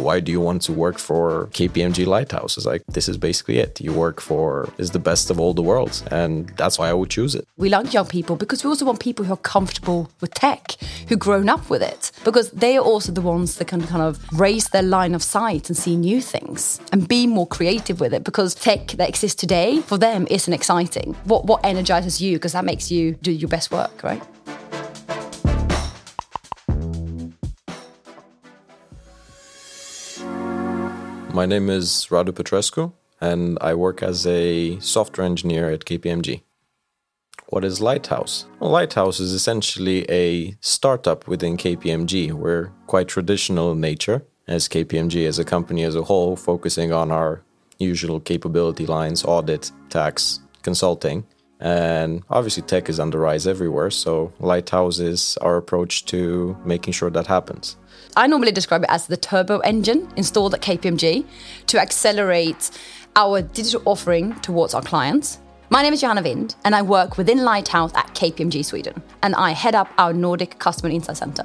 why do you want to work for KPMG Lighthouse? It's like, this is basically it. You work for is the best of all the worlds. And that's why I would choose it. We like young people because we also want people who are comfortable with tech, who've grown up with it, because they are also the ones that can kind of raise their line of sight and see new things and be more creative with it because tech that exists today for them isn't exciting. What, what energizes you? Because that makes you do your best work, right? My name is Radu Petrescu, and I work as a software engineer at KPMG. What is Lighthouse? Well, Lighthouse is essentially a startup within KPMG. We're quite traditional in nature, as KPMG as a company as a whole, focusing on our usual capability lines audit, tax, consulting. And obviously, tech is on the rise everywhere. So, Lighthouse is our approach to making sure that happens. I normally describe it as the turbo engine installed at KPMG to accelerate our digital offering towards our clients. My name is Johanna Vind, and I work within Lighthouse at KPMG Sweden, and I head up our Nordic Customer Insight Center.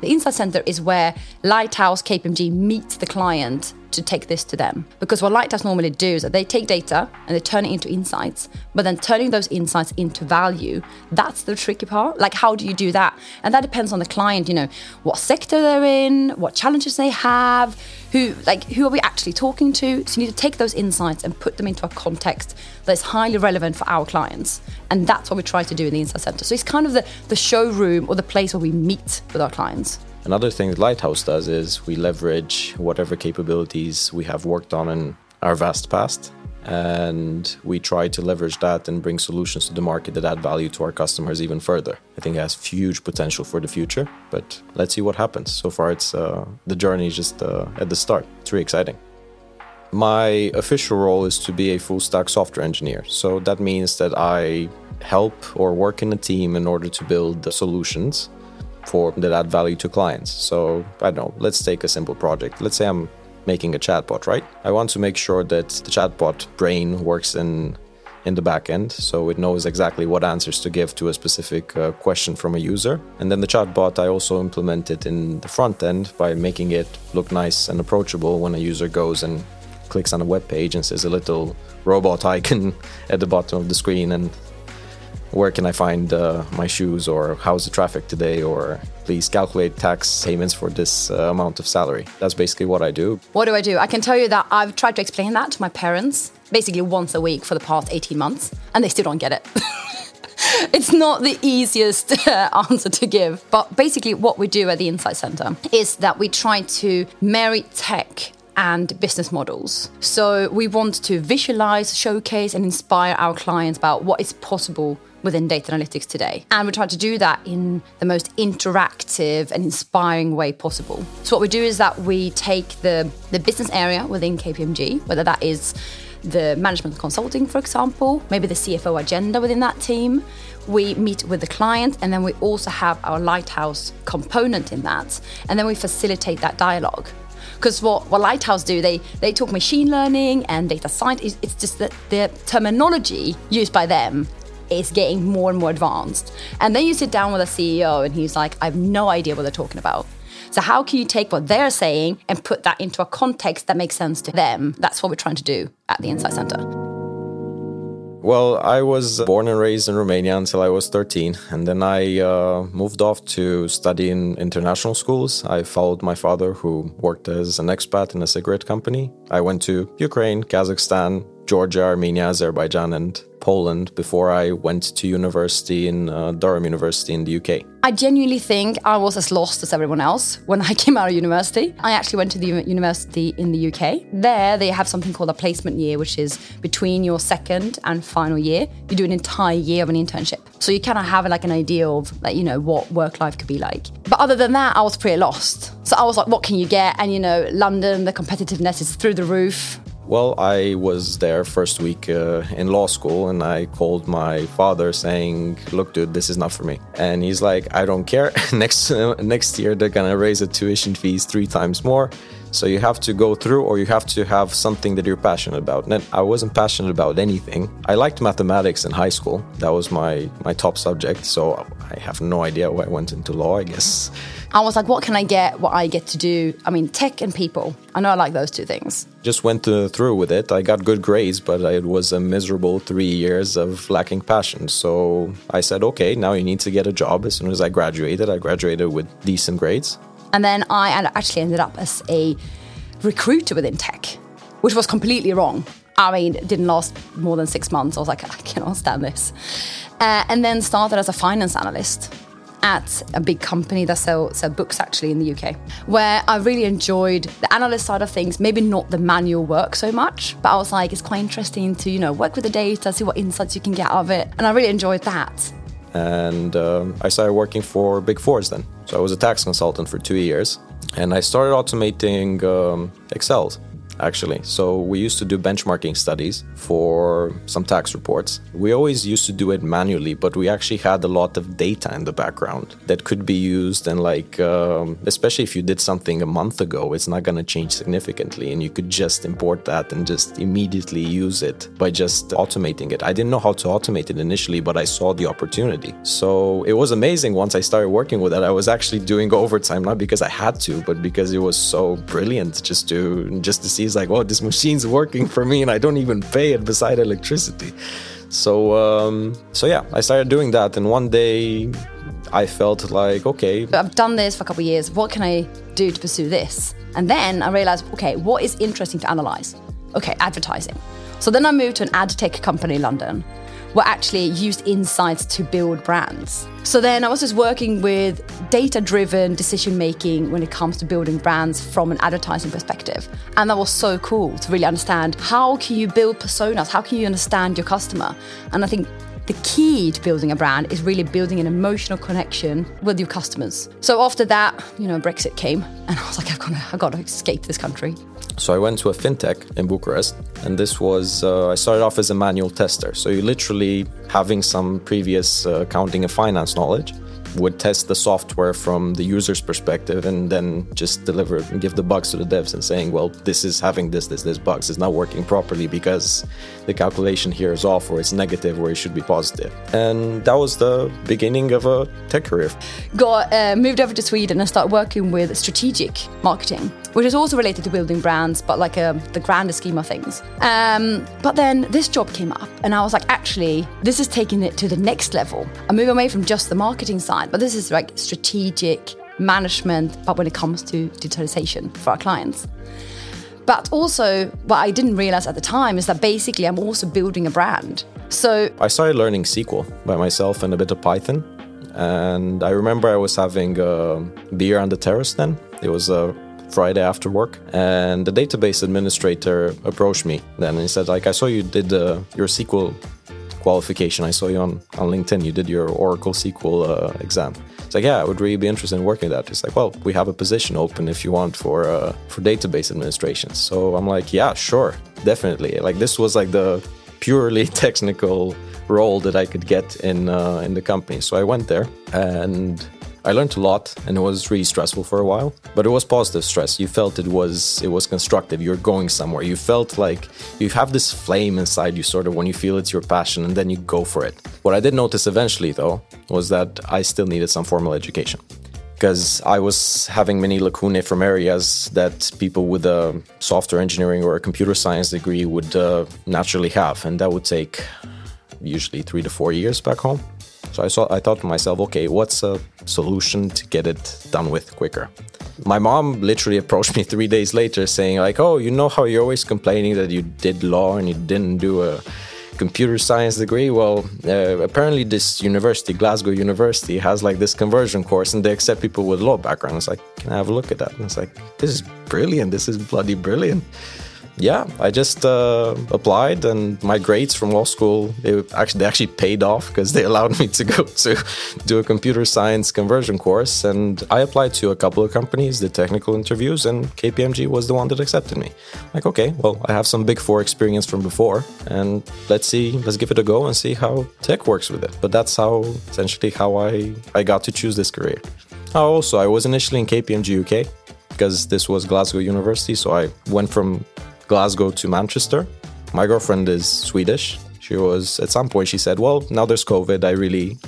The Insight Center is where Lighthouse KPMG meets the client to take this to them. Because what Lighthouse normally do is that they take data and they turn it into insights, but then turning those insights into value, that's the tricky part. Like, how do you do that? And that depends on the client, you know, what sector they're in, what challenges they have, who, like, who are we actually talking to? So you need to take those insights and put them into a context that's highly relevant for our clients. And that's what we try to do in the Insight Center. So it's kind of the, the showroom or the place where we meet with our clients. Another thing that Lighthouse does is we leverage whatever capabilities we have worked on in our vast past, and we try to leverage that and bring solutions to the market that add value to our customers even further. I think it has huge potential for the future, but let's see what happens. So far, it's uh, the journey is just uh, at the start. It's really exciting. My official role is to be a full stack software engineer. So that means that I help or work in a team in order to build the solutions for that add value to clients. So I don't know, let's take a simple project. Let's say I'm making a chatbot, right? I want to make sure that the chatbot brain works in in the back end so it knows exactly what answers to give to a specific uh, question from a user and then the chatbot i also implement it in the front end by making it look nice and approachable when a user goes and clicks on a web page and says a little robot icon at the bottom of the screen and where can I find uh, my shoes or how's the traffic today or please calculate tax payments for this uh, amount of salary. That's basically what I do. What do I do? I can tell you that I've tried to explain that to my parents basically once a week for the past 18 months and they still don't get it. it's not the easiest uh, answer to give, but basically what we do at the Insight Center is that we try to marry tech and business models. So we want to visualize, showcase, and inspire our clients about what is possible within data analytics today. And we try to do that in the most interactive and inspiring way possible. So what we do is that we take the, the business area within KPMG, whether that is the management consulting, for example, maybe the CFO agenda within that team. We meet with the client, and then we also have our lighthouse component in that, and then we facilitate that dialogue. Because what, what Lighthouse do, they, they talk machine learning and data science. It's just that the terminology used by them is getting more and more advanced. And then you sit down with a CEO and he's like, I have no idea what they're talking about. So, how can you take what they're saying and put that into a context that makes sense to them? That's what we're trying to do at the Insight Center. Well, I was born and raised in Romania until I was 13, and then I uh, moved off to study in international schools. I followed my father, who worked as an expat in a cigarette company. I went to Ukraine, Kazakhstan, Georgia, Armenia, Azerbaijan, and Poland before I went to university in uh, Durham University in the UK. I genuinely think I was as lost as everyone else when I came out of university. I actually went to the university in the UK. There, they have something called a placement year, which is between your second and final year. You do an entire year of an internship. So you kind of have like an idea of like, you know, what work life could be like. But other than that, I was pretty lost. So I was like, what can you get? And, you know, London, the competitiveness is through the roof. Well, I was there first week uh, in law school and I called my father saying, "Look, dude, this is not for me." And he's like, "I don't care. next uh, next year they're gonna raise the tuition fees three times more, So you have to go through, or you have to have something that you're passionate about. And I wasn't passionate about anything. I liked mathematics in high school. That was my my top subject. So I have no idea why I went into law. I guess I was like, what can I get? What I get to do? I mean, tech and people. I know I like those two things. Just went through with it. I got good grades, but it was a miserable three years of lacking passion. So I said, okay, now you need to get a job. As soon as I graduated, I graduated with decent grades. And then I actually ended up as a recruiter within tech, which was completely wrong. I mean, it didn't last more than six months. I was like, I cannot stand this. Uh, and then started as a finance analyst at a big company that sell, sell books actually in the UK, where I really enjoyed the analyst side of things, maybe not the manual work so much, but I was like, it's quite interesting to, you know, work with the data, see what insights you can get out of it. And I really enjoyed that. And um, I started working for Big Fours then. So I was a tax consultant for two years. And I started automating um, Excel actually. So we used to do benchmarking studies for some tax reports. We always used to do it manually, but we actually had a lot of data in the background that could be used. And like, um, especially if you did something a month ago, it's not going to change significantly, and you could just import that and just immediately use it by just automating it. I didn't know how to automate it initially, but I saw the opportunity. So it was amazing once I started working with it. I was actually doing overtime not because I had to, but because it was so brilliant just to just to see He's like, oh, this machine's working for me and I don't even pay it beside electricity. So, um, so yeah, I started doing that. And one day I felt like, okay. I've done this for a couple of years. What can I do to pursue this? And then I realized, okay, what is interesting to analyze? Okay, advertising. So then I moved to an ad tech company in London were actually used insights to build brands. So then I was just working with data driven decision making when it comes to building brands from an advertising perspective. And that was so cool to really understand how can you build personas? How can you understand your customer? And I think the key to building a brand is really building an emotional connection with your customers. So after that, you know, Brexit came, and I was like, I've got to, I've got to escape this country. So I went to a fintech in Bucharest, and this was uh, I started off as a manual tester. So you literally having some previous uh, accounting and finance knowledge would test the software from the user's perspective and then just deliver and give the bugs to the devs and saying, well, this is having this, this, this bugs. It's not working properly because the calculation here is off or it's negative or it should be positive. And that was the beginning of a tech career. Got uh, moved over to Sweden and started working with strategic marketing, which is also related to building brands, but like um, the grander scheme of things. Um, but then this job came up and I was like, actually, this is taking it to the next level. I move away from just the marketing side but this is like strategic management, but when it comes to digitalization for our clients. But also, what I didn't realize at the time is that basically I'm also building a brand. So I started learning SQL by myself and a bit of Python. And I remember I was having a beer on the terrace then. It was a Friday after work, and the database administrator approached me then and he said, like, I saw you did uh, your SQL qualification. I saw you on, on LinkedIn. You did your Oracle SQL uh, exam. It's like, yeah, I would really be interested in working that. It's like, well, we have a position open if you want for uh, for database administration. So I'm like, yeah, sure, definitely. Like this was like the purely technical role that I could get in uh, in the company. So I went there and I learned a lot and it was really stressful for a while, but it was positive stress. You felt it was it was constructive. You're going somewhere. You felt like you have this flame inside you sort of when you feel it's your passion and then you go for it. What I did notice eventually though was that I still needed some formal education because I was having many lacunae from areas that people with a software engineering or a computer science degree would uh, naturally have, and that would take usually three to four years back home. So I, saw, I thought to myself, okay, what's a solution to get it done with quicker? My mom literally approached me three days later saying, like, oh, you know how you're always complaining that you did law and you didn't do a computer science degree. Well, uh, apparently this university, Glasgow University, has like this conversion course, and they accept people with law backgrounds. Like, can I have a look at that? And it's like, this is brilliant. This is bloody brilliant yeah, I just uh, applied, and my grades from law school they actually they actually paid off because they allowed me to go to do a computer science conversion course. And I applied to a couple of companies, did technical interviews, and KPMG was the one that accepted me. Like, okay, well, I have some Big Four experience from before, and let's see, let's give it a go and see how tech works with it. But that's how essentially how I I got to choose this career. Also, I was initially in KPMG UK because this was Glasgow University. So I went from Glasgow to Manchester. My girlfriend is Swedish. She was, at some point, she said, Well, now there's COVID. I really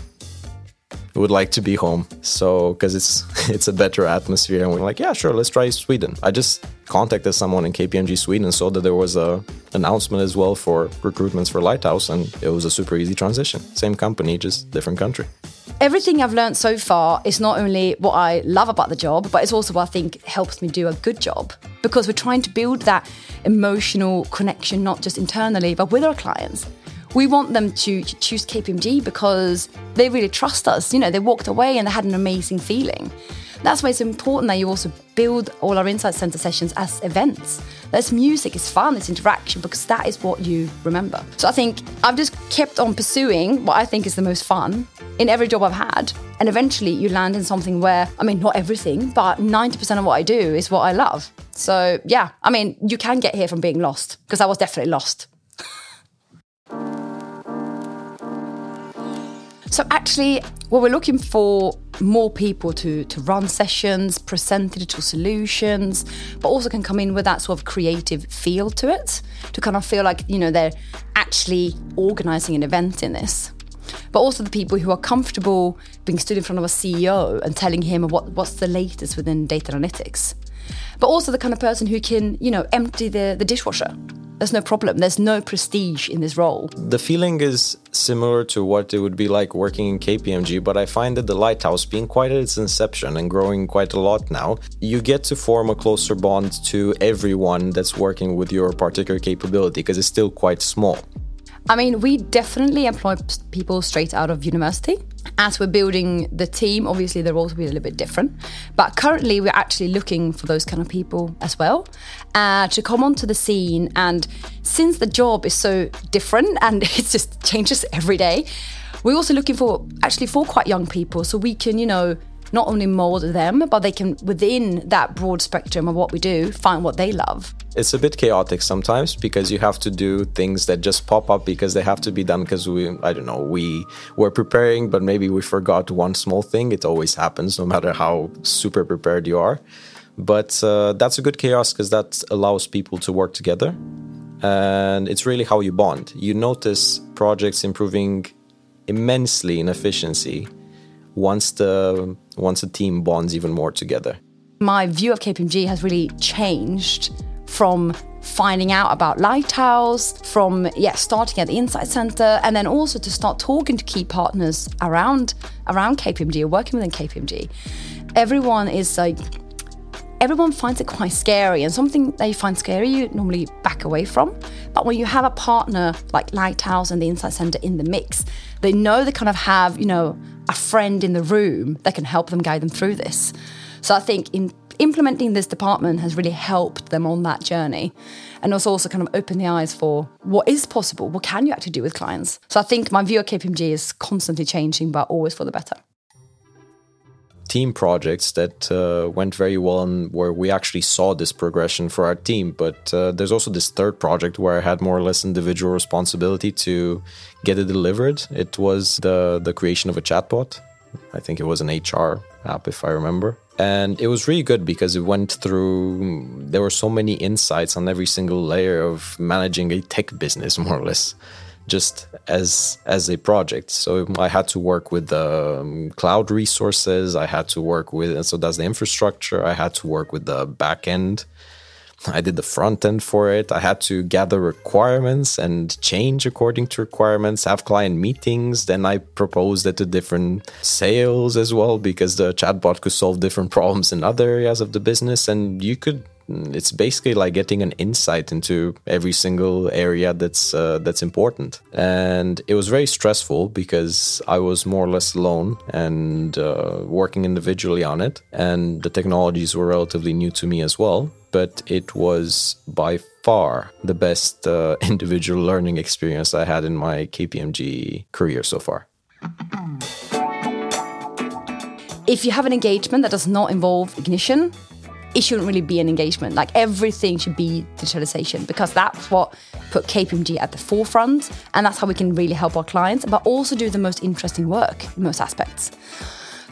would like to be home. So, because it's it's a better atmosphere, and we're like, yeah, sure, let's try Sweden. I just contacted someone in KPMG Sweden, saw that there was a announcement as well for recruitments for Lighthouse, and it was a super easy transition. Same company, just different country. Everything I've learned so far is not only what I love about the job, but it's also what I think helps me do a good job because we're trying to build that emotional connection, not just internally, but with our clients we want them to choose KPMG because they really trust us. You know, they walked away and they had an amazing feeling. That's why it's important that you also build all our Insight Center sessions as events. There's music, it's fun, it's interaction, because that is what you remember. So I think I've just kept on pursuing what I think is the most fun in every job I've had. And eventually you land in something where, I mean, not everything, but 90% of what I do is what I love. So yeah, I mean, you can get here from being lost, because I was definitely lost. So actually, well, we're looking for more people to, to run sessions, present digital solutions, but also can come in with that sort of creative feel to it, to kind of feel like, you know, they're actually organizing an event in this. But also the people who are comfortable being stood in front of a CEO and telling him what, what's the latest within data analytics. But also the kind of person who can, you know, empty the, the dishwasher there's no problem. There's no prestige in this role. The feeling is similar to what it would be like working in KPMG, but I find that the Lighthouse, being quite at its inception and growing quite a lot now, you get to form a closer bond to everyone that's working with your particular capability because it's still quite small. I mean, we definitely employ people straight out of university. As we're building the team, obviously the roles will be a little bit different. But currently, we're actually looking for those kind of people as well uh, to come onto the scene. And since the job is so different and it just changes every day, we're also looking for actually for quite young people so we can, you know, not only mold them, but they can, within that broad spectrum of what we do, find what they love. It's a bit chaotic sometimes because you have to do things that just pop up because they have to be done because we, I don't know, we were preparing, but maybe we forgot one small thing. It always happens, no matter how super prepared you are. But uh, that's a good chaos because that allows people to work together. And it's really how you bond. You notice projects improving immensely in efficiency once the once a team bonds even more together. My view of KPMG has really changed from finding out about Lighthouse, from yeah, starting at the Insight Center, and then also to start talking to key partners around around KPMG or working within KPMG. Everyone is like everyone finds it quite scary and something they find scary you normally back away from but when you have a partner like lighthouse and the insight center in the mix they know they kind of have you know a friend in the room that can help them guide them through this. So I think in implementing this department has really helped them on that journey and also also kind of opened the eyes for what is possible, what can you actually do with clients. So I think my view of KPMG is constantly changing, but always for the better team projects that uh, went very well and where we actually saw this progression for our team. But uh, there's also this third project where I had more or less individual responsibility to get it delivered. It was the the creation of a chatbot. I think it was an HR app, if I remember. And it was really good because it went through, there were so many insights on every single layer of managing a tech business, more or less just as as a project. So I had to work with the um, cloud resources. I had to work with so that's the infrastructure. I had to work with the back end. I did the front end for it. I had to gather requirements and change according to requirements, have client meetings. Then I proposed it to different sales as well because the chatbot could solve different problems in other areas of the business. And you could it's basically like getting an insight into every single area that's uh, that's important. And it was very stressful because i was more or less alone and uh, working individually on it. And the technologies were relatively new to me as well but it was by far the best uh, individual learning experience i had in my kpmg career so far. If you have an engagement that does not involve ignition it shouldn't really be an engagement. Like everything should be digitalization because that's what put KPMG at the forefront and that's how we can really help our clients, but also do the most interesting work in most aspects.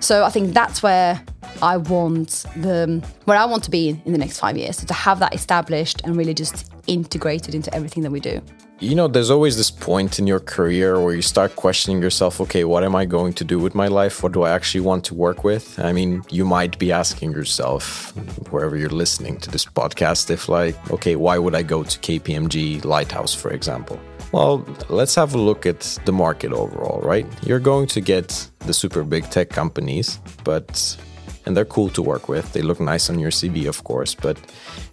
So I think that's where I want the where I want to be in the next five years. So to have that established and really just integrated into everything that we do. You know, there's always this point in your career where you start questioning yourself, okay, what am I going to do with my life? What do I actually want to work with? I mean, you might be asking yourself, wherever you're listening to this podcast, if like, okay, why would I go to KPMG Lighthouse, for example? Well, let's have a look at the market overall, right? You're going to get the super big tech companies, but and they're cool to work with. They look nice on your CV, of course, but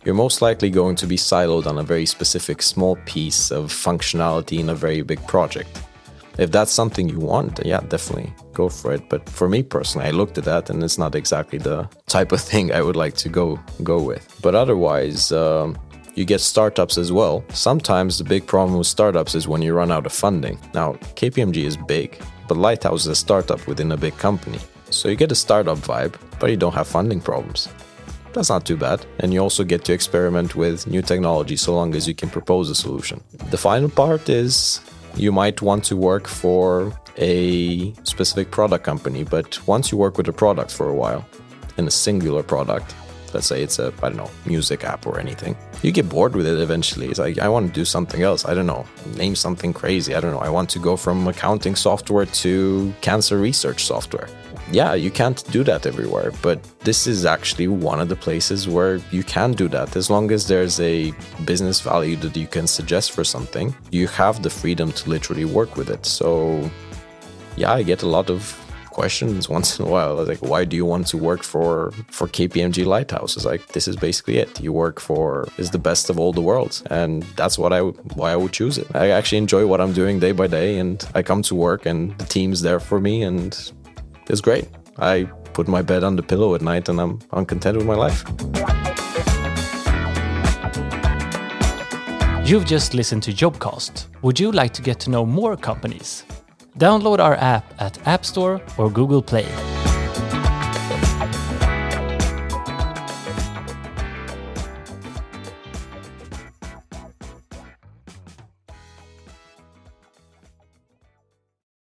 you're most likely going to be siloed on a very specific small piece of functionality in a very big project. If that's something you want, yeah, definitely go for it. But for me personally, I looked at that and it's not exactly the type of thing I would like to go go with. But otherwise, um, you get startups as well. Sometimes the big problem with startups is when you run out of funding. Now, KPMG is big, but Lighthouse is a startup within a big company. So you get a startup vibe, but you don't have funding problems. That's not too bad. And you also get to experiment with new technology so long as you can propose a solution. The final part is you might want to work for a specific product company, but once you work with a product for a while, in a singular product, let's say it's a i don't know music app or anything you get bored with it eventually it's like i want to do something else i don't know name something crazy i don't know i want to go from accounting software to cancer research software yeah you can't do that everywhere but this is actually one of the places where you can do that as long as there's a business value that you can suggest for something you have the freedom to literally work with it so yeah i get a lot of questions once in a while. Like, why do you want to work for for KPMG Lighthouse? It's like this is basically it. You work for is the best of all the worlds, and that's what I why I would choose it. I actually enjoy what I'm doing day by day, and I come to work, and the team's there for me, and it's great. I put my bed on the pillow at night, and I'm I'm content with my life. You've just listened to Jobcast. Would you like to get to know more companies? Download our app at App Store or Google Play.